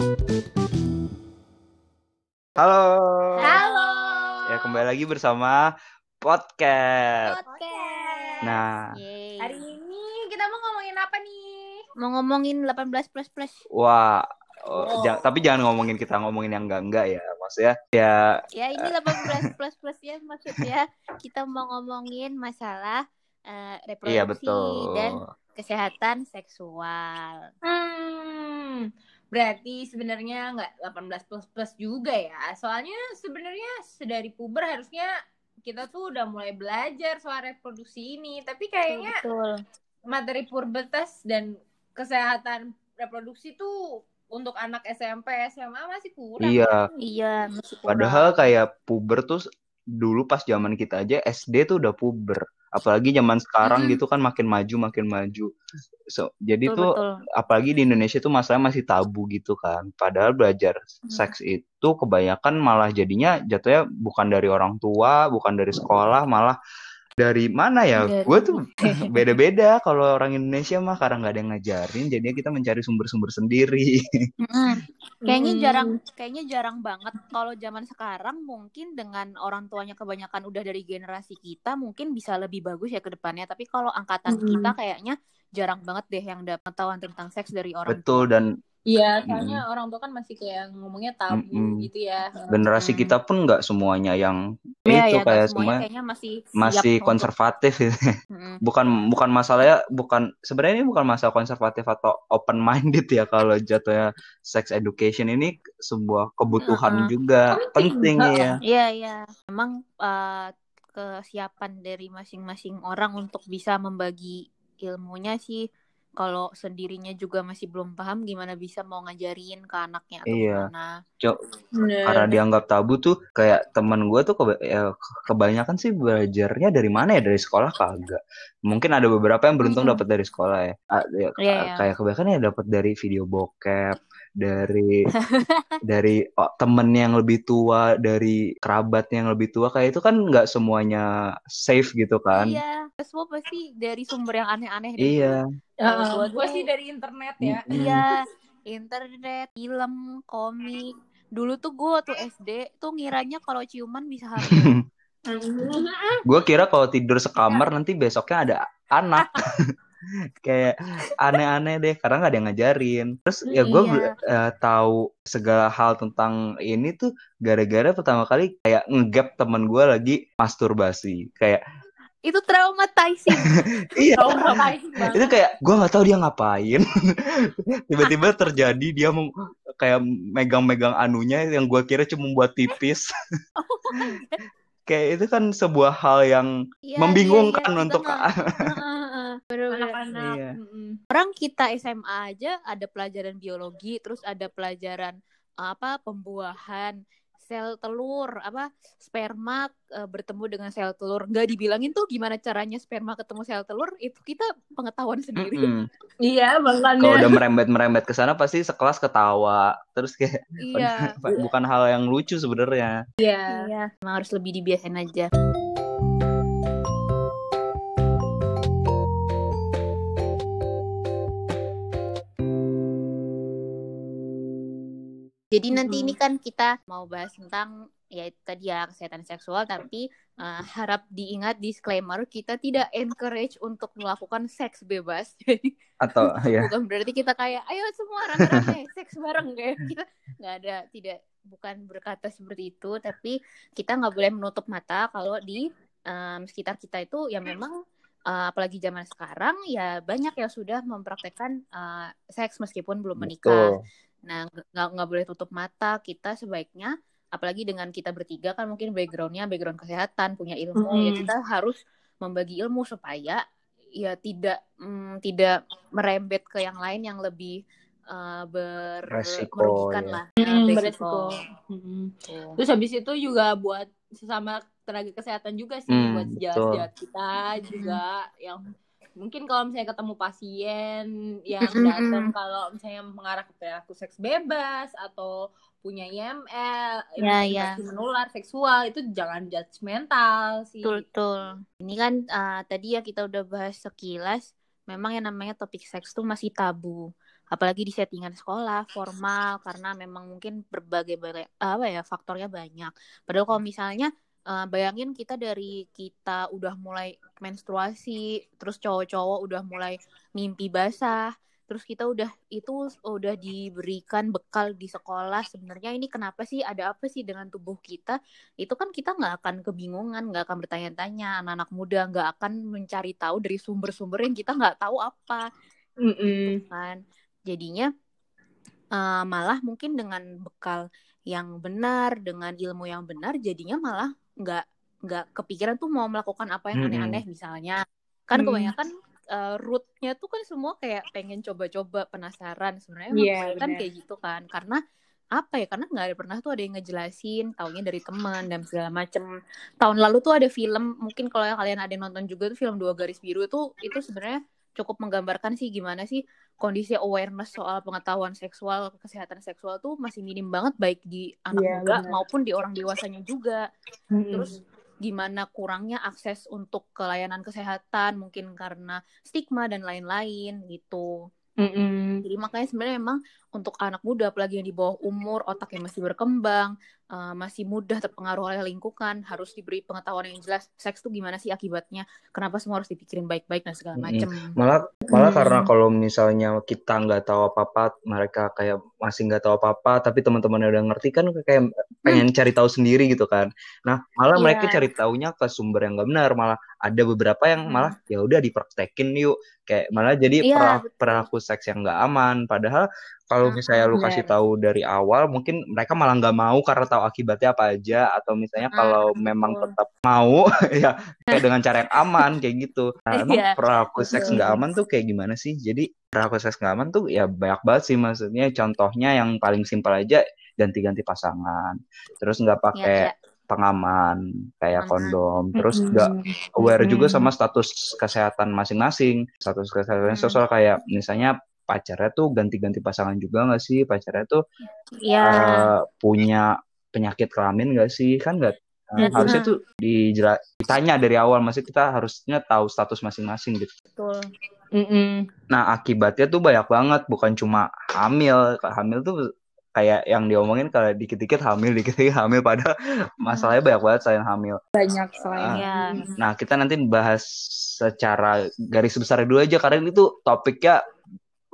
Halo. Halo. Ya kembali lagi bersama podcast. Podcast. Nah, Yeay. Hari ini kita mau ngomongin apa nih? mau ngomongin 18 plus plus. wah. oh, ja- tapi jangan ngomongin kita ngomongin yang enggak enggak ya, maksudnya ya Ya ini 18 plus plus ya maksudnya kita mau ngomongin masalah eh, reproduksi iya betul. dan kesehatan seksual. Hmm, berarti sebenarnya nggak 18 plus plus juga ya. Soalnya sebenarnya sedari puber harusnya kita tuh udah mulai belajar soal reproduksi ini. Tapi kayaknya Betul. materi pubertas dan kesehatan reproduksi tuh untuk anak SMP, SMA masih kurang. Iya, Iya, masih kurang. padahal kayak puber tuh dulu pas zaman kita aja SD tuh udah puber. Apalagi zaman sekarang Mm. gitu kan makin maju makin maju. So, jadi betul, tuh betul. apalagi di Indonesia tuh masalah masih tabu gitu kan. Padahal belajar Hmm. seks itu kebanyakan malah jadinya jatuhnya bukan dari orang tua, bukan dari sekolah, malah dari mana ya? Dari- Gue tuh beda-beda kalau orang Indonesia mah karena nggak ada yang ngajarin, jadinya kita mencari sumber-sumber sendiri. Mm-mm. Kayaknya Hmm. jarang, kayaknya jarang banget kalau zaman sekarang mungkin dengan orang tuanya kebanyakan udah dari generasi kita mungkin bisa lebih bagus ya ke depannya. Tapi kalau angkatan Hmm. kita kayaknya jarang banget deh yang dapat pengetahuan tentang seks dari orang Betul tua. dan Iya, soalnya orang tua kan masih kayak ngomongnya tabu Mm-mm. gitu ya. generasi Hmm. kita pun nggak semuanya yang Iya, itu ya, kayak semua kayaknya masih masih konservatif. Mm-mm. bukan bukan masalahnya bukan sebenarnya ini bukan masalah konservatif atau open minded ya kalau jatuhnya sex education ini sebuah kebutuhan Heeh. juga penting Penting, ya Iya, iya. Memang eh, kesiapan dari masing-masing orang untuk bisa membagi ilmunya sih kalau sendirinya juga masih belum paham gimana bisa mau ngajarin ke anaknya atau Iya. gimana. Bener. karena dianggap tabu tuh kayak teman gue tuh keba- ya, kebanyakan sih belajarnya dari mana ya dari sekolah kagak mungkin ada beberapa yang beruntung Mm-mm. dapat dari sekolah ya, Ah, ya, Iya, iya. kayak kebanyakan ya dapat dari video bokep dari dari oh, temen yang lebih tua dari kerabat yang lebih tua kayak itu kan nggak semuanya safe gitu kan Iya, semua pasti dari sumber yang aneh-aneh iya Gua gue tuh- sih dari internet ya. Iya, internet, film, komik. Dulu tuh gue waktu SD tuh ngiranya kalau ciuman bisa hamil. gue kira kalau tidur sekamar nanti besoknya ada anak kayak aneh-aneh deh karena nggak ada yang ngajarin terus ya gue Iya. tahu segala hal tentang ini tuh gara-gara pertama kali kayak ngegap teman gue lagi masturbasi kayak Itu traumatizing. iya. Traumatizing banget. itu kayak gue nggak tahu dia ngapain. Tiba-tiba terjadi dia mau kayak megang-megang anunya yang gue kira cuma buat pipis kayak itu kan sebuah hal yang Iya, membingungkan iya, iya, untuk anak-anak. Iya. Orang kita SMA aja ada pelajaran biologi, terus ada pelajaran apa pembuahan sel telur, apa sperma eh, bertemu dengan sel telur. Nggak dibilangin tuh gimana caranya sperma ketemu sel telur, itu kita pengetahuan sendiri. Mm-mm. Iya, kalau makanya. udah merembet-merembet ke sana pasti sekelas ketawa terus kayak Iya. bukan hal yang lucu sebenarnya Iya. Iya, emang harus lebih dibiasain aja. Jadi nanti ini kan kita mau bahas tentang ya tadi ya kesehatan seksual tapi eh, harap diingat disclaimer kita tidak encourage untuk melakukan seks bebas. Jadi atau ya bukan berarti kita kayak ayo semua rame-rame seks bareng. Kayak kita nggak ada tidak bukan berkata seperti itu tapi kita nggak boleh menutup mata kalau di em, sekitar kita itu ya memang eh, apalagi zaman sekarang ya banyak yang sudah mempraktekkan eh, seks meskipun belum menikah. Betul nah nggak nggak boleh tutup mata kita sebaiknya apalagi dengan kita bertiga kan mungkin backgroundnya background kesehatan punya ilmu ya Mhm. kita harus membagi ilmu supaya ya tidak mm, tidak merembet ke yang lain yang lebih eh, ber Resiko, merugikan ya. lah Hmm, beresiko. Tuh. Terus habis itu juga buat sesama tenaga kesehatan juga sih Hmm, buat sejahat-sejahat kita juga yang mungkin kalau misalnya ketemu pasien yang datang kalau misalnya mengarah ke perilaku seks bebas atau punya IML, Ya, infeksi menular seksual itu jangan judgmental sih. Betul, betul. Ini kan uh, tadi ya kita udah bahas sekilas, memang yang namanya topik seks tuh masih tabu. apalagi di settingan sekolah formal karena memang mungkin berbagai apa ya faktornya banyak padahal kalau misalnya uh, bayangin kita dari kita udah mulai menstruasi terus cowok-cowok udah mulai mimpi basah terus kita udah itu udah diberikan bekal di sekolah. Sebenarnya ini kenapa sih ada apa sih dengan tubuh kita? Itu kan kita nggak akan kebingungan nggak akan bertanya-tanya. Anak-anak muda nggak akan mencari tahu dari sumber-sumber yang kita nggak tahu apa. Mm -mm. kan. Jadinya uh, malah mungkin dengan bekal yang benar dengan ilmu yang benar jadinya malah nggak nggak kepikiran tuh mau melakukan apa yang aneh-aneh misalnya. Kan kebanyakan uh, rootnya tuh kan semua kayak pengen coba-coba penasaran. Sebenarnya yeah, kan kayak gitu kan. Karena apa ya? Karena nggak ada pernah tuh ada yang ngejelasin taunya dari teman dan segala macem. Tahun lalu tuh ada film mungkin kalau kalian ada yang nonton juga tuh film dua garis biru itu itu sebenarnya cukup menggambarkan sih gimana sih kondisi awareness soal pengetahuan seksual kesehatan seksual tuh masih minim banget baik di anak yeah, muda bener. maupun di orang dewasanya juga hmm. terus gimana kurangnya akses untuk kelayanan kesehatan mungkin karena stigma dan lain-lain gitu. Mm-mm. Jadi makanya sebenarnya memang untuk anak muda apalagi yang di bawah umur otaknya masih berkembang uh, masih mudah terpengaruh oleh lingkungan harus diberi pengetahuan yang jelas seks tuh gimana sih akibatnya kenapa semua harus dipikirin baik-baik dan segala macam mm. malah malah mm. karena kalau misalnya kita nggak tahu apa-apa mereka kayak masih nggak tahu apa-apa tapi teman-teman udah ngerti kan kayak pengen mm. cari tahu sendiri gitu kan nah malah yeah. mereka cari taunya ke sumber yang nggak benar malah ada beberapa yang mm. malah ya udah dipraktekin yuk kayak malah jadi yeah, perilaku seks yang nggak aman padahal kalau misalnya lu kasih tahu dari awal mungkin mereka malah nggak mau karena tahu akibatnya apa aja. Atau misalnya kalau memang tetap mau ya kayak dengan cara yang aman kayak gitu. Nah emang yeah. perilaku seks nggak aman tuh kayak gimana sih? Jadi perilaku seks nggak aman tuh ya banyak banget sih maksudnya. Contohnya yang paling simpel aja ganti-ganti pasangan. Terus nggak iya, pakai yeah, yeah pengaman kayak kondom. Terus nggak aware juga sama status kesehatan masing-masing. Status kesehatan sosial kayak misalnya pacarnya tuh ganti-ganti pasangan juga nggak sih pacarnya tuh. Iya. uh, punya penyakit kelamin nggak sih kan nggak uh, harusnya tuh dijela ditanya dari awal masih kita harusnya tahu status masing-masing gitu. Betul. Mm -mm. Nah akibatnya tuh banyak banget bukan cuma hamil hamil tuh kayak yang diomongin kalau dikit-dikit hamil dikit-dikit hamil pada masalahnya banyak banget selain hamil banyak selainnya uh, nah kita nanti bahas secara garis besar dulu aja karena itu topiknya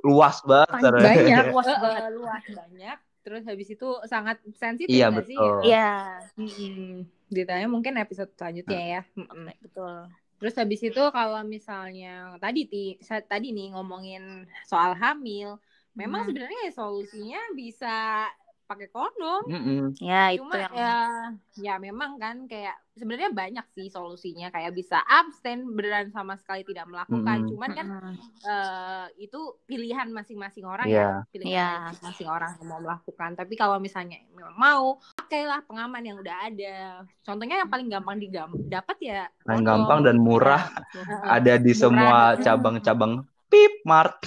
luas banget banyak luas banget. luas banyak. Terus habis itu sangat sensitif iya betul sih? iya. Hmm, ditanya mungkin episode selanjutnya nah. ya hmm. betul. Terus habis itu kalau misalnya tadi ti tadi nih ngomongin soal hamil memang hmm. sebenarnya solusinya bisa pakai kondom. Mm -hmm. Ya Cuma itu yang... ya ya memang kan kayak sebenarnya banyak sih solusinya kayak bisa abstain beneran sama sekali tidak melakukan. Mm -hmm. Cuman kan mm -hmm. uh, itu pilihan masing-masing orang yeah. ya, pilihan yeah. masing-masing orang yang mau melakukan. Tapi kalau misalnya memang mau pakailah pengaman yang udah ada. Contohnya yang paling gampang didapat ya. Paling gampang dan murah ya. ada di murah. semua cabang-cabang pip mart.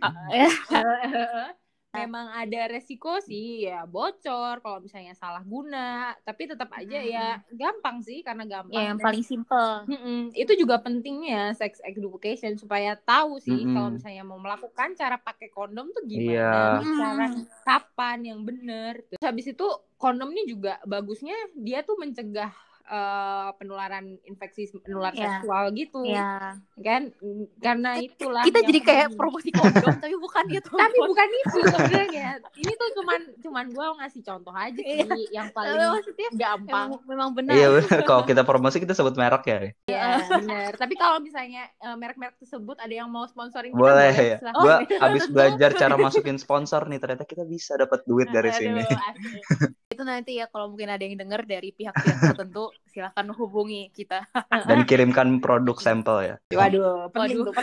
memang ada resiko sih ya bocor kalau misalnya salah guna tapi tetap aja hmm. ya gampang sih karena gampang ya, yang paling simple hmm, itu juga pentingnya sex education supaya tahu sih hmm. kalau misalnya mau melakukan cara pakai kondom tuh gimana yeah. cara kapan yang bener terus habis itu kondom ini juga bagusnya dia tuh mencegah uh, penularan infeksi menular yeah. seksual gitu. Yeah. kan? Karena itulah kita jadi kayak promosi kondom tapi bukan gitu tapi bukan itu sebenarnya. Ini tuh cuman cuman gue ngasih contoh aja sih yeah. yang paling Maksudnya, gampang. memang, memang benar. Iya kalau kita promosi kita sebut merek ya iya benar. Tapi kalau misalnya uh, merek-merek tersebut ada yang mau sponsoring kita boleh, boleh ya gue abis belajar cara masukin sponsor nih ternyata kita bisa dapat duit dari Aduh, sini itu nanti ya kalau mungkin ada yang dengar dari pihak-pihak tertentu silahkan hubungi kita. Dan kirimkan produk sampel ya. Waduh penting tuh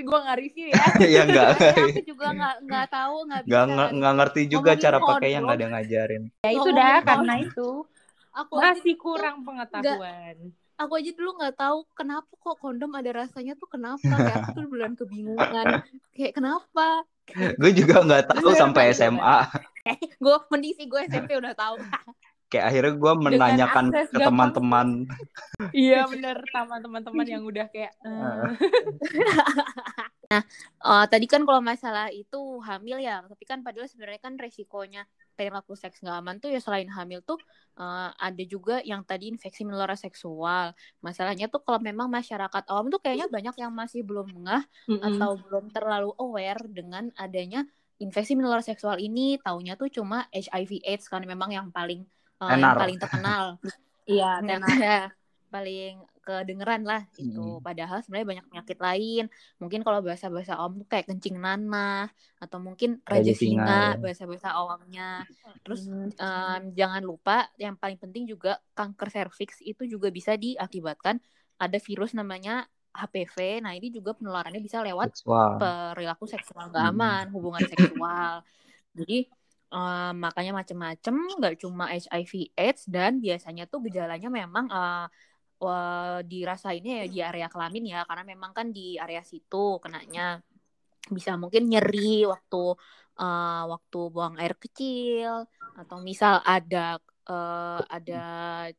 tapi gue nggak review ya. Ya enggak aku juga nggak nggak tahu nggak bisa nggak ngerti juga cara pakainya nggak ada ngajarin. Ya itu dah karena itu aku masih kurang pengetahuan. Aku aja dulu nggak tahu kenapa kok kondom ada rasanya tuh kenapa kayak aku tuh bulan kebingungan. Kayak kenapa? Gue juga nggak tahu sampai SMA gue mending sih gue SMP udah tahu. Kayak akhirnya gue menanyakan ke teman-teman. Iya bener. Sama teman-teman yang udah kayak eh, Eh, tadi kan kalau masalah itu hamil ya, tapi kan padahal sebenarnya kan resikonya perilaku seks nggak aman tuh ya selain hamil tuh eh, ada juga yang tadi infeksi menular seksual. Masalahnya tuh kalau memang masyarakat awam tuh kayaknya banyak yang masih belum ngeh mm-mm. atau belum terlalu aware dengan adanya infeksi menular seksual ini. Taunya tuh cuma HIV/AIDS kan memang yang paling eh, yang paling terkenal. iya tenar. paling kedengeran lah itu. Mm. Padahal sebenarnya banyak penyakit lain. Mungkin kalau bahasa-bahasa awam tuh kayak kencing nanah atau mungkin raja singa, ya. bahasa-bahasa awamnya. Terus Mm. em, jangan lupa yang paling penting juga kanker serviks itu juga bisa diakibatkan ada virus namanya HPV. Nah, ini juga penularannya bisa lewat seksual perilaku seksual nggak Hmm. aman, hubungan seksual. Jadi eh, makanya macem-macem, nggak cuma HIV AIDS dan biasanya tuh gejalanya memang eh, wah, dirasainnya ya di area kelamin ya, karena memang kan di area situ kenanya bisa mungkin nyeri waktu eh, waktu buang air kecil atau misal ada eh, ada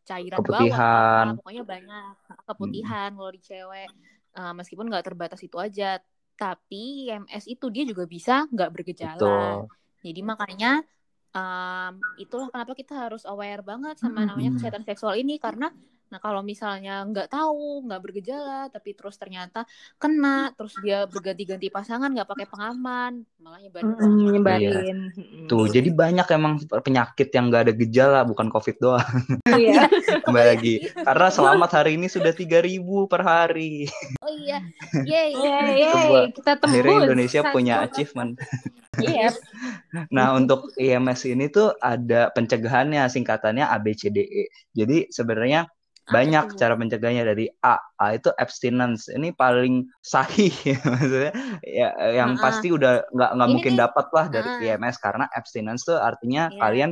cairan Keputihan. bawah, pokoknya banyak. Keputihan kalau di cewek. Eh, meskipun nggak terbatas itu aja tapi IMS itu dia juga bisa nggak bergejala. Betul. Jadi makanya em, itulah kenapa kita harus aware banget sama namanya kesehatan seksual ini karena nah kalau misalnya nggak tahu nggak bergejala tapi terus ternyata kena terus dia berganti-ganti pasangan nggak pakai pengaman malah nyebarin orang. nyebarin Mm-mm. tuh jadi banyak emang penyakit yang nggak ada gejala bukan covid doang iya kembali lagi karena selamat hari ini sudah 3000 per hari oh iya yay Yeay, yeay, kita tembus akhirnya Indonesia Satu. punya achievement Yes. Nah, untuk IMS ini tuh ada pencegahannya, singkatannya ABCDE. Jadi sebenarnya banyak tuh? cara mencegahnya dari A. A itu abstinence. Ini paling sahih maksudnya ya yang Ah, ah. pasti udah nggak nggak mungkin dapat lah dari Ah. IMS karena abstinence tuh artinya Iya. kalian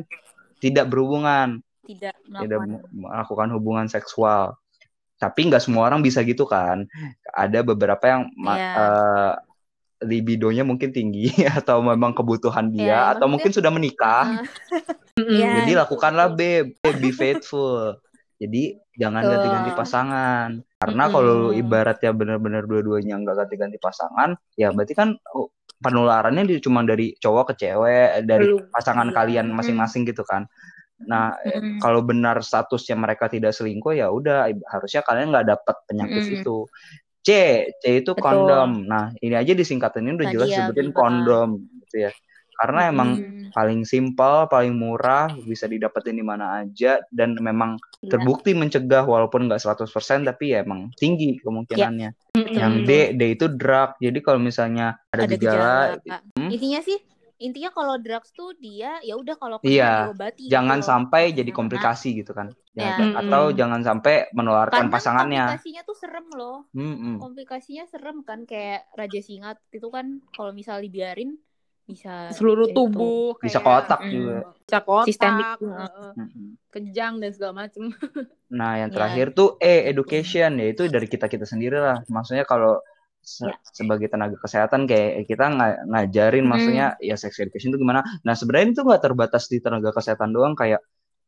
tidak berhubungan, tidak tidak melakukan melakukan hubungan seksual. Tapi nggak semua orang bisa gitu kan. Ada beberapa yang ma- Iya. eh, libidonya mungkin tinggi atau memang kebutuhan dia Iya, atau maksudnya- mungkin sudah menikah. Ah, Mm-mm. Iya. Jadi lakukanlah babe, be faithful. Jadi jangan ganti-ganti pasangan. Karena Mm-mm. kalau lu ibaratnya benar-benar dua-duanya nggak ganti-ganti pasangan, ya berarti kan oh, penularannya cuma dari cowok ke cewek, dari pasangan kalian masing-masing gitu kan. Nah, Mm-mm. kalau benar statusnya mereka tidak selingkuh ya udah harusnya kalian nggak dapat penyakit Mm-mm. itu. C, C itu Betul. kondom. Nah, ini aja disingkatannya udah Tadi jelas ya, sebutin dibahas. kondom gitu ya. Karena emang Mm. paling simpel, paling murah, bisa didapetin di mana aja dan memang Iya. terbukti mencegah walaupun nggak 100% tapi ya emang tinggi kemungkinannya. Mm-mm. Yang D, D itu drug. Jadi kalau misalnya ada, ada gejala, gejala. Hmm? Intinya sih intinya kalau drugs tuh dia ya udah kalau kena Iya, diobati jangan gitu loh. sampai jadi Jangan komplikasi gitu kan. Ya, Ya. Atau Mm-mm. jangan sampai menularkan Karena pasangannya. komplikasinya tuh serem loh. Mm-mm. Komplikasinya serem kan kayak raja singa itu kan kalau misal dibiarin bisa seluruh itu. tubuh Bisa kayak, kotak Mm. juga. bisa kotak Sistemik. heeh, Mm-mm. kejang dan segala macem Nah, yang Ya. terakhir tuh E, education, yaitu dari kita-kita sendiri lah. Maksudnya kalau se- Ya. sebagai tenaga kesehatan kayak kita nga- ngajarin Hmm. maksudnya ya sex education itu gimana. Nah, sebenarnya itu nggak terbatas di tenaga kesehatan doang kayak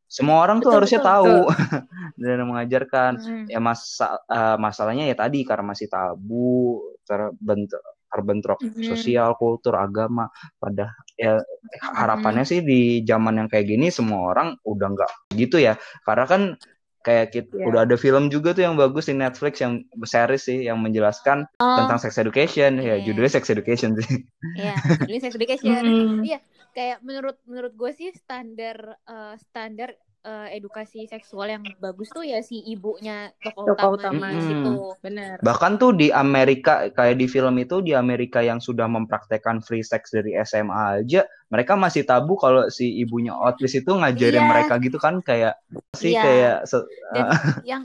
semua orang tuh Betul, harusnya betul, tahu dan mengajarkan. Mm. Ya masa eh, masalahnya ya tadi karena masih tabu, terbentuk terbentrok Mhm. sosial, kultur, agama. Pada ya harapannya Hmm. sih di zaman yang kayak gini semua orang udah nggak gitu ya. Karena kan kayak kita Iya. udah ada film juga tuh yang bagus di Netflix yang series sih yang menjelaskan Oh, tentang sex education. Ya Iya. judulnya sex education sih. Iya, judulnya sex education. Mm. Iya, kayak menurut menurut gue sih standar eh, standar eh, edukasi seksual yang bagus tuh ya si ibunya tokoh, Tokoh utama utama. situ. bener Bahkan tuh di Amerika kayak di film itu di Amerika yang sudah mempraktekkan free sex dari SMA aja, mereka masih tabu kalau si ibunya autis itu ngajarin Iya. mereka gitu kan kayak sih Iya. kayak se- Dan yang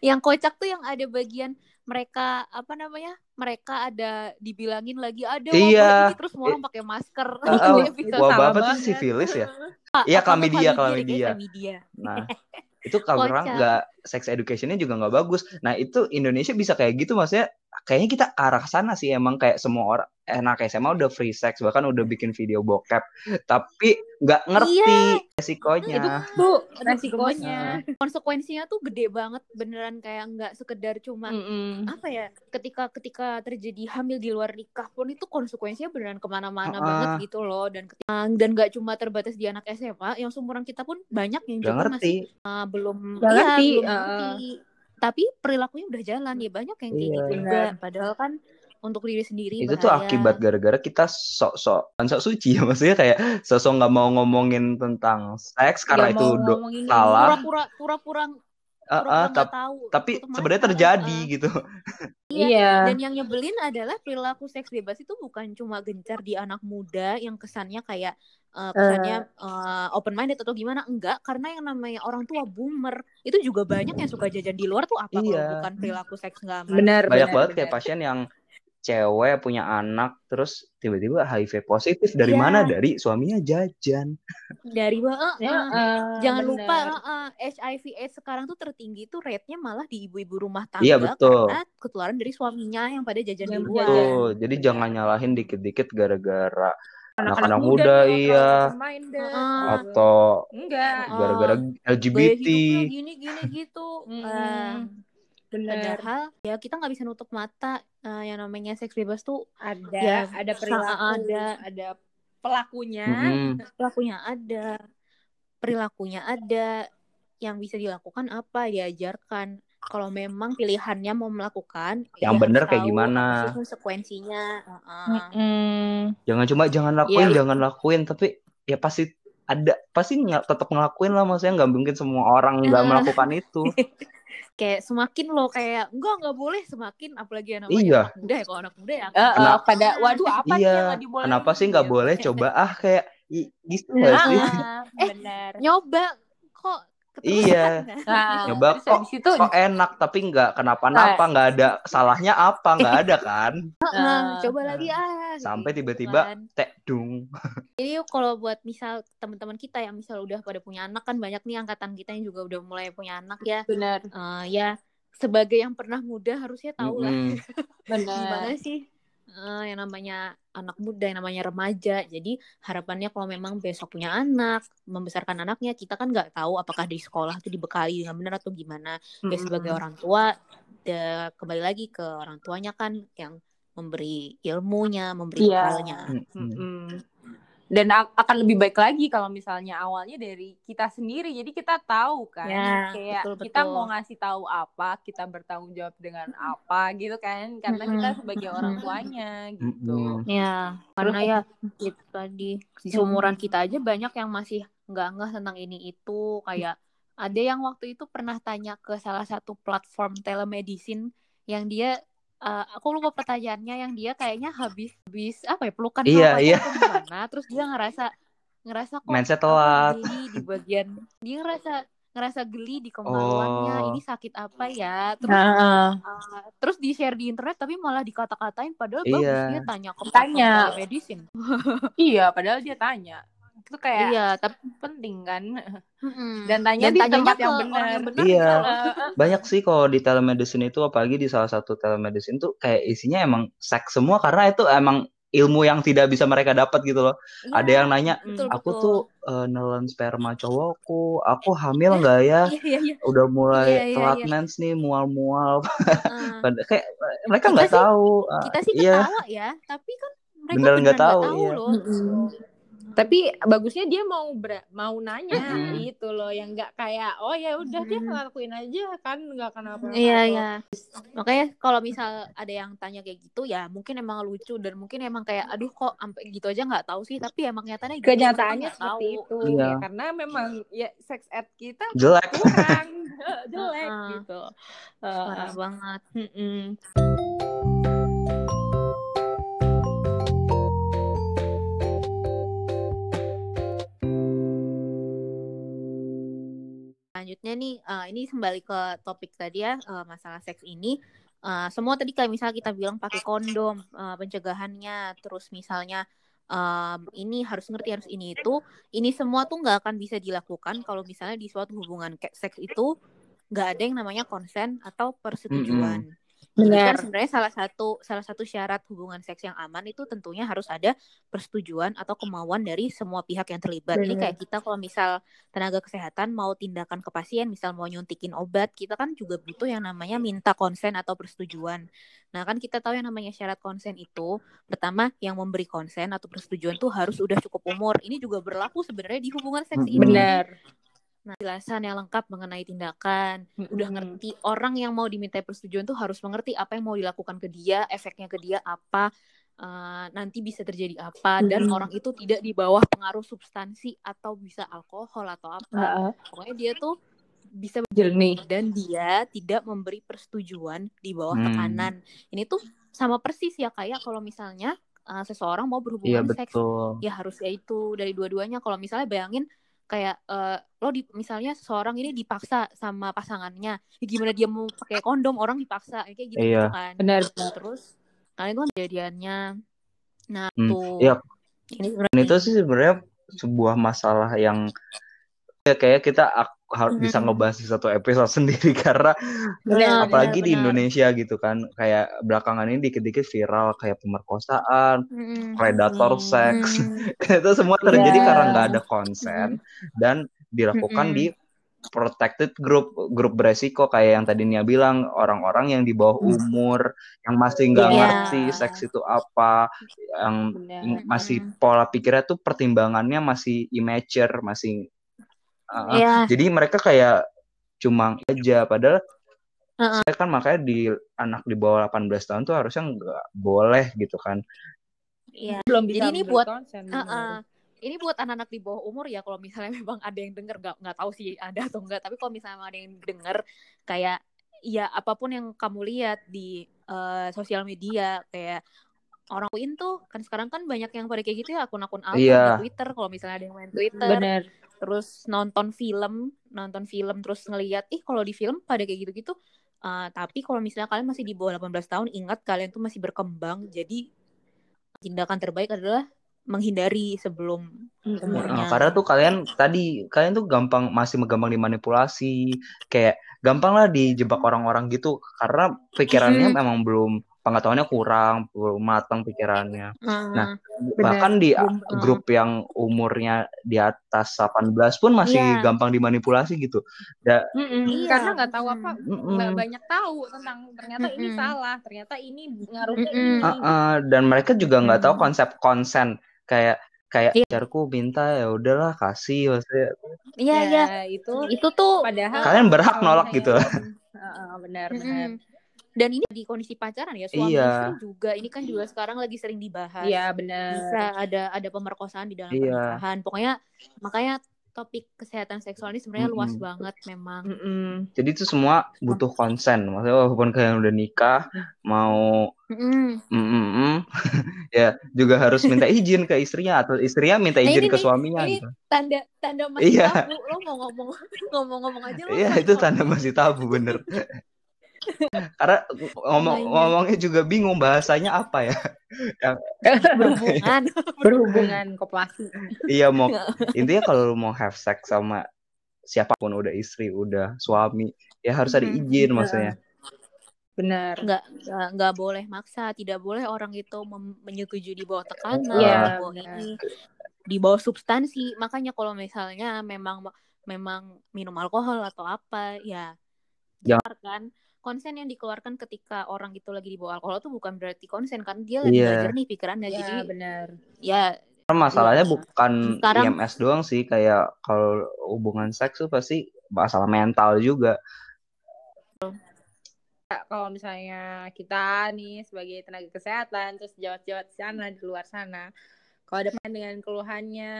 yang kocak tuh yang ada bagian mereka apa namanya? Mereka ada dibilangin lagi ada Iya. terus semua orang pakai masker. Ah, episode wabah apa tuh sifilis ya? Iya, klamidia, klamidia. klamidia. Nah, itu kalau orang nggak sex educationnya juga nggak bagus. Nah, itu Indonesia bisa kayak gitu maksudnya kayaknya kita ke arah sana sih emang kayak semua orang anak SMA udah free sex bahkan udah bikin video bokep tapi nggak ngerti resikonya. itu tuh Aduh, resikonya konsekuensinya tuh gede banget beneran kayak nggak sekedar cuma Mm-mm. apa ya ketika ketika terjadi hamil di luar nikah pun itu konsekuensinya beneran ke mana-mana Ah. banget gitu loh dan ketika, dan nggak cuma terbatas di anak SMA yang seumuran kita pun banyak yang Gak juga masih uh, belum iya, ngerti, belum uh. ngerti. tapi perilakunya udah jalan ya banyak yang kayak Iya. gitu juga Benar. padahal kan untuk diri sendiri Itu tuh bahaya. akibat gara-gara kita sok-sok kan sok suci ya maksudnya kayak sosok nggak mau ngomongin tentang seks karena itu mau do- salah. pura-pura pura-pura ah, nggak tap- tahu tapi sebenarnya terjadi Uh-uh. gitu. Iya. iya Dan yang nyebelin adalah perilaku seks bebas itu bukan cuma gencar di anak muda yang kesannya kayak uh, kesannya uh, open minded atau gimana enggak karena yang namanya orang tua boomer itu juga banyak yang suka jajan di luar tuh apa kalau Iya. bukan perilaku seks nggak aman. benar Banyak benar, banget kayak pasien yang cewek punya anak terus tiba-tiba HIV positif dari Iya. mana? Dari suaminya jajan. dari bawah Ya, eh, jangan benar. lupa uh, uh, HIV AIDS sekarang tuh tertinggi tuh rate-nya malah di ibu-ibu rumah tangga Iya, betul. karena ketularan dari suaminya yang pada jajan di Yang luar. jajan. Tuh, jadi jangan nyalahin dikit-dikit gara-gara anak-anak muda, muda, iya. Heeh. atau enggak gara-gara LGBT. hidupnya gini-gini gitu. Mm-mm. Benar Padahal ya kita nggak bisa nutup mata eh, yang namanya seks bebas tuh ada Ya, ada perilaku ada. ada pelakunya Mm-mm. perilakunya ada, perilakunya ada, yang bisa dilakukan apa diajarkan. Kalau memang pilihannya mau melakukan, Yang ya bener kayak gimana. konsekuensinya. Heeh. Mm-mm. Jangan cuma jangan lakuin, Iya. jangan lakuin, tapi ya pasti ada pasti ny- tetap ngelakuin lah maksudnya nggak mungkin semua orang nggak melakukan itu. Kayak semakin lo kayak enggak nggak boleh semakin apalagi yang namanya Iya. anak muda ya kalau anak muda ya. Eh, eh, Kenapa? pada waduh apa nih yang iya. nggak dibolehin Kenapa sih nggak gitu. boleh coba ah kayak gitu nggak sih? Ah, benar Nyoba kok. Iya. Nah, Nyoba terus kok itu kok enak tapi nggak kenapa-napa nggak ada salahnya apa nggak ada kan? Heeh, Nah, coba nah. lagi ah. Sampai gitu tiba-tiba kan. tek dung. Jadi kalau buat misal teman-teman kita yang misal udah pada punya anak kan banyak nih angkatan kita yang juga udah mulai punya anak ya. benar Eh, ya sebagai yang pernah muda harusnya tahu lah Mm-mm. benar gimana sih eh, yang namanya anak muda yang namanya remaja. Jadi harapannya kalau memang besok punya anak, membesarkan anaknya, kita kan nggak tahu apakah di sekolah itu dibekali dengan benar atau gimana. Ya sebagai orang tua, de- kembali lagi ke orang tuanya kan yang memberi ilmunya, memberi bekalnya. Mm-mm. Mm-mm. Dan akan lebih baik lagi kalau misalnya awalnya dari kita sendiri. Jadi kita tahu kan, Ya, kayak betul, kita betul. mau ngasih tahu apa, kita bertanggung jawab dengan apa gitu kan. Karena kita sebagai orang tuanya gitu. Ya, karena ya itu tadi di seumuran kita aja banyak yang masih nggak nggak tentang ini itu kayak ada yang waktu itu pernah tanya ke salah satu platform telemedicine yang dia eh, aku lupa pertanyaannya yang dia kayaknya habis habis apa ya pelukan sama Iya, iya. gimana terus dia ngerasa ngerasa kok Mindset telat. geli di bagian dia ngerasa ngerasa geli di kemaluannya Oh. ini sakit apa ya terus Nah, Uh, terus di share di internet tapi malah dikata-katain padahal Iya. bagus dia tanya ke Tanya. telemedicine. iya, padahal dia tanya. Itu kayak Iya, tapi penting kan. mm-mm. Dan tanya di tanyanya tempat yang benar. yang benar Iya. Banyak sih kalau di telemedicine itu apalagi di salah satu telemedicine tuh kayak isinya emang seks semua karena itu emang ilmu yang tidak bisa mereka dapat gitu loh. Iya, Ada yang nanya, betul, aku betul. tuh eh, nelen sperma cowokku, aku hamil nggak ya? Iya, iya, iya. Udah mulai Iya, iya, telat iya. mens nih, mual-mual. Uh, kayak mereka nggak tahu. Kita sih iya, ketawa ya, tapi kan mereka Beneran nggak tahu, tahu iya. loh. Mm-mm. Tapi bagusnya dia mau ber- mau nanya Mm-mm. gitu loh yang nggak kayak oh ya udah dia Mm. ngelakuin aja kan nggak kenapa Iya, iya. Makanya kalau misal ada yang tanya kayak gitu ya mungkin emang lucu dan mungkin emang kayak aduh kok sampai gitu aja nggak tahu sih, tapi emang nyatanya gitu, kenyataannya seperti tahu. itu Iya. ya karena memang ya sex ed kita jelek. kurang jelek Heeh. gitu Parah Heeh. banget. Mm-mm. Selanjutnya nih, eh, ini kembali ke topik tadi ya, eh, masalah seks ini. Eh, semua tadi kayak misalnya kita bilang pakai kondom, eh, pencegahannya, terus misalnya em, ini harus ngerti harus ini itu, ini semua tuh nggak akan bisa dilakukan kalau misalnya di suatu hubungan seks itu nggak ada yang namanya konsen atau persetujuan. Kan Benar. sebenarnya salah satu salah satu syarat hubungan seks yang aman itu tentunya harus ada persetujuan atau kemauan dari semua pihak yang terlibat. Ini Benar. kayak kita kalau misal tenaga kesehatan mau tindakan ke pasien, misal mau nyuntikin obat, kita kan juga butuh yang namanya minta konsen atau persetujuan. Nah, kan kita tahu yang namanya syarat konsen itu pertama yang memberi konsen atau persetujuan tuh harus udah cukup umur. Ini juga berlaku sebenarnya di hubungan seks ini. Benar. Nah, jelasan yang lengkap mengenai tindakan, udah Mm-mm. ngerti orang yang mau diminta persetujuan tuh harus mengerti apa yang mau dilakukan ke dia, efeknya ke dia apa, eh, nanti bisa terjadi apa, dan Mm-mm. orang itu tidak di bawah pengaruh substansi atau bisa alkohol atau apa. Heeh. Pokoknya dia tuh bisa Jernih. dan dia tidak memberi persetujuan di bawah Hmm. tekanan. Ini tuh sama persis ya kayak kalau misalnya eh, seseorang mau berhubungan seks betul. ya harus ya itu dari dua-duanya kalau misalnya bayangin kayak eh, lo di misalnya seseorang ini dipaksa sama pasangannya ya gimana dia mau pakai kondom orang dipaksa ya kayak gitu Iya. kan Benar. terus kalian itu kan kejadiannya nah Hmm, tuh iya. ini sebenarnya itu sih sebenarnya sebuah masalah yang ya kayak kita ak- harus bisa Mm-mm. ngebahas di satu episode sendiri karena Benar. apalagi di benar. Indonesia gitu kan kayak belakangan ini dikit-dikit viral kayak pemerkosaan, Mm-mm. predator Hmm. seks itu semua terjadi Iya. karena nggak ada konsen dan dilakukan Mm-mm. di protected group grup beresiko kayak yang tadi Nia bilang orang-orang yang di bawah umur yang masih nggak Iya. ngerti seks itu apa yang Benar. in- masih Mm-mm. pola pikirnya tuh pertimbangannya masih immature masih uh, Iya. jadi mereka kayak cuma aja padahal Uh-uh. saya kan makanya di anak di bawah 18 tahun tuh harusnya nggak boleh gitu kan Iya. Belum bisa Jadi ini buat- konsen, Uh-uh. Ini buat anak-anak di bawah umur ya kalau misalnya memang ada yang denger nggak nggak tahu sih ada atau enggak tapi kalau misalnya ada yang denger kayak ya apa pun yang kamu lihat di eh, sosial media kayak orang tuh kan sekarang kan banyak yang pada kayak gitu ya akun-akun alter Iya. di Twitter kalau misalnya ada yang main Twitter Benar. Terus nonton film nonton film terus ngelihat ih kalau di film pada kayak gitu-gitu Eh, tapi kalau misalnya kalian masih di bawah 18 tahun ingat kalian tuh masih berkembang jadi tindakan terbaik adalah menghindari sebelum. Umurnya. Nah, karena tuh kalian tadi kalian tuh gampang masih gampang dimanipulasi kayak gampang lah dijebak orang-orang gitu karena pikirannya Mm. memang belum pengetahuannya kurang belum matang pikirannya Nah, bahkan di uh. grup yang umurnya di atas 18 pun masih Iya. gampang dimanipulasi gitu Da- Mm-mm. Iya. Karena nggak tahu apa, Mm-mm. nggak banyak tahu tentang ternyata ini Mm-mm. salah, ternyata ini ngaruhnya Mm-mm. ini. Uh-uh, dan mereka juga nggak tahu Hmm. konsep konsen kayak kayak Iya. pacarku minta ya udahlah kasih maksudnya iya iya Ya, itu itu tuh padahal Kalian berhak nolak misalnya- gitu. Heeh, benar Mm-mm. benar. Dan ini di kondisi pacaran ya suami Iya. istri juga ini kan juga sekarang lagi sering dibahas Iya benar. bisa ada ada pemerkosaan di dalam Iya. pernikahan pokoknya makanya topik kesehatan seksual ini sebenarnya luas Mm-mm. banget memang Mm-mm. jadi itu semua butuh konsen maksudnya walaupun kalian udah nikah mau mm, mm, mm, ya juga harus minta izin ke istrinya atau istrinya minta Nah, izin ini ke suaminya ini gitu. tanda tanda masih Iya. tabu lo mau ngomong ngomong-ngomong aja lo Iya itu ngomong. tanda masih tabu bener. Karena ngomong Makanya. ngomongnya juga bingung bahasanya apa ya. berhubungan Berhubungan kopulasi. Iya mau intinya kalau lu mau have sex sama siapa pun udah istri udah suami ya harus ada izin maksudnya. Benar. nggak nggak nggak boleh maksa tidak boleh orang itu menyetujui di bawah tekanan Iya, di bawah benar. ini di bawah substansi makanya kalau misalnya memang memang minum alkohol atau apa ya Jangan. keluarkan konsen yang dikeluarkan ketika orang itu lagi di bawah alkohol itu bukan berarti konsen kan dia lagi Iya. belajar nih pikirannya Ya, jadi benar. ya masalahnya Iya. bukan Sekarang- IMS doang sih kayak kalau hubungan seks tuh pasti masalah mental juga. Kalau misalnya kita nih sebagai tenaga kesehatan terus jawat-jawat di sana di luar sana, kalau ada pasien dengan keluhannya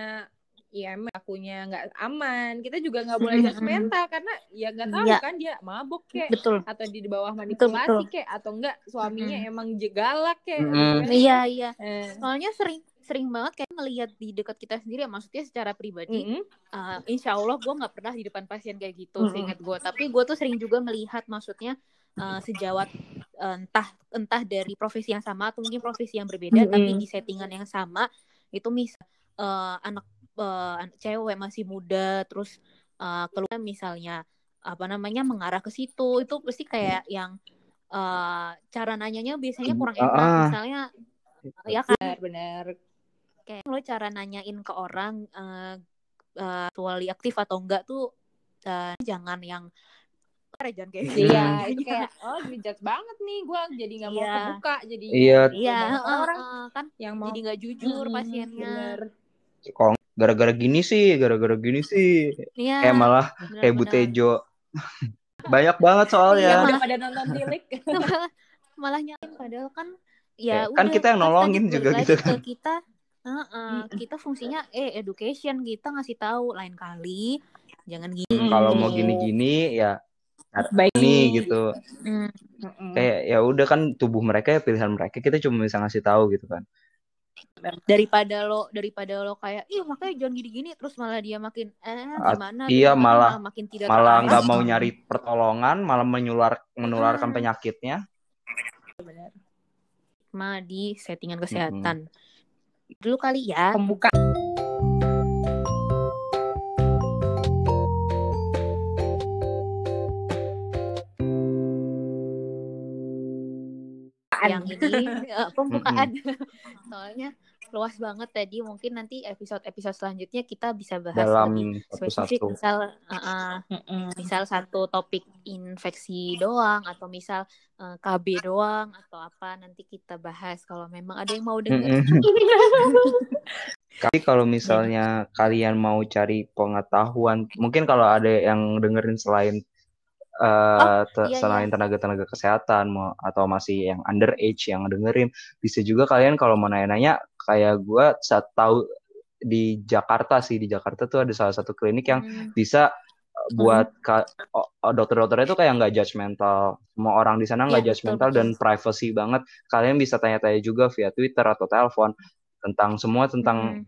IM akunya nggak aman, kita juga nggak boleh judgmental karena ya nggak tahu Iya. kan dia mabuk kek betul atau di bawah betul. manipulasi kek atau enggak suaminya emang jegalak gitu kan. iya iya Eh, soalnya sering sering banget kayak ngelihat di dekat kita sendiri ya maksudnya secara pribadi mm-mm. Uh, insya Allah gue nggak pernah di depan pasien kayak gitu Mm-mm. seingat gue tapi gue tuh sering juga melihat maksudnya uh, sejawat uh, entah entah dari profesi yang sama atau mungkin profesi yang berbeda Mm-mm. tapi di settingan yang sama itu mis uh, anak uh, cewek masih muda terus uh, keluar misalnya apa namanya mengarah ke situ itu pasti kayak yang eh, cara nanyanya biasanya kurang Ah, enak ah. misalnya ya kan Benar-benar. kayak lo cara nanyain ke orang eh eh, sexually aktif atau enggak tuh eh, jangan yang jangan kayak gitu. Iya, itu kayak oh dijudge banget nih gue jadi nggak mau Iya. kebuka jadi Iya. iya eh, orang eh, kan yang mau jadi nggak jujur Mm-mm, pasiennya bener. Gara-gara gini sih, gara-gara gini sih. Iya, Kayak malah kayak Bu benar-benar. Tejo. Banyak banget Iya, soalnya. malah- udah pada nonton tilik malah, malah nyalain padahal kan Ya, ya kan udah, kita yang nolongin juga gitu kan. kita Heeh, kita fungsinya eh education kita ngasih tahu lain kali jangan gini Hmm, Kalau mau gitu. gini-gini ya baik nih gitu. Hmm. Kayak ya udah kan tubuh mereka ya pilihan mereka. Kita cuma bisa ngasih tahu gitu kan. Daripada lo daripada lo kayak ih makanya jangan gini-gini. Terus malah dia makin eh gimana iya, gimana, malah- makin tidak Malah nggak mau nyari pertolongan, malah menular menularkan Ah. penyakitnya. Ma di settingan kesehatan. Dulu kali ya. Pembuka yang ini eh, pembukaan. Soalnya luas banget tadi mungkin nanti episode episode selanjutnya kita bisa bahas lebih dalam spesifik satu-satu. misal uh, uh, misal satu topik infeksi doang atau misal uh, KB doang atau apa nanti kita bahas kalau memang ada yang mau denger. Tapi kalau misalnya kalian mau cari pengetahuan, mungkin kalau ada yang dengerin selain eh, te- iya, selain tenaga-tenaga kesehatan mau atau masih yang underage yang dengerin, bisa juga kalian kalau mau nanya-nanya kayak gue saat tahu di Jakarta sih di Jakarta tuh ada salah satu klinik yang Hmm, bisa uh, buat ka- o- o- dokter-dokter itu kayak nggak judgmental semua orang di sana nggak Iya, betul, judgmental betul. dan privacy banget. Kalian bisa tanya-tanya juga via Twitter atau telepon tentang semua tentang hmm,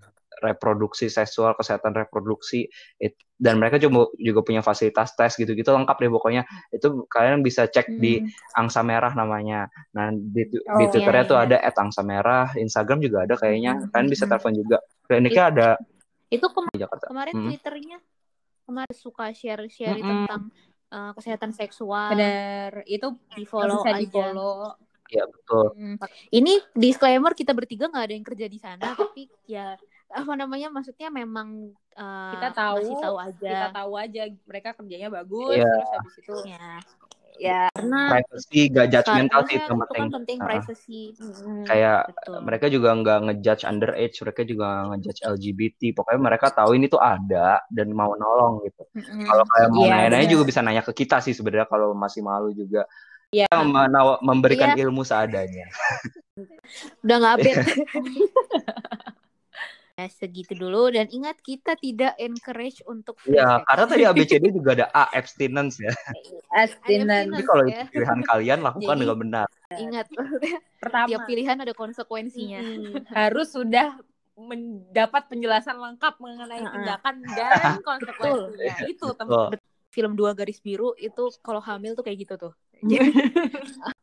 reproduksi seksual kesehatan reproduksi It- dan mereka juga juga punya fasilitas tes gitu-gitu lengkap deh pokoknya itu kalian bisa cek di hmm. angsa merah namanya nah di, Oh, di iya, twitternya tuh iya. ada at angsa merah Instagram juga ada kayaknya Hmm, kalian bisa hmm. telepon juga kliniknya ada itu kema- di Jakarta kemarin Hmm. twitternya kemarin suka share-share Mm-mm. tentang uh, kesehatan seksual bener itu di follow aja di follow ya betul Hmm. Ini disclaimer kita bertiga nggak ada yang kerja di sana, tapi ya apa namanya maksudnya memang uh, Kita tahu, ngasih tahu aja. kita tahu aja mereka kerjanya bagus Iya. terus habis itu Ya, ya karena privacy gak judgmental sih itu yang itu kan penting penting Ah. privacy. mm, kayak Betul. mereka juga nggak ngejudge underage mereka juga ngejudge LGBT pokoknya mereka tahu ini tuh ada dan mau nolong gitu Mm-mm. kalau kayak mau Iya, nanya-nanya benar. juga bisa nanya ke kita sih sebenarnya kalau masih malu juga Iya. Kita menawa- memberikan Iya. ilmu seadanya Udah nggak update. ya, segitu dulu dan ingat kita tidak encourage untuk free ya sex. karena tadi ABCD juga ada A abstinence ya abstinence jadi kalau itu ya. pilihan kalian lakukan Jadi- dengan benar Ingat, pertama tiap pilihan ada konsekuensinya. harus sudah mendapat penjelasan lengkap mengenai tindakan dan konsekuensinya itu teman. Film dua garis biru itu kalau hamil tuh kayak gitu tuh.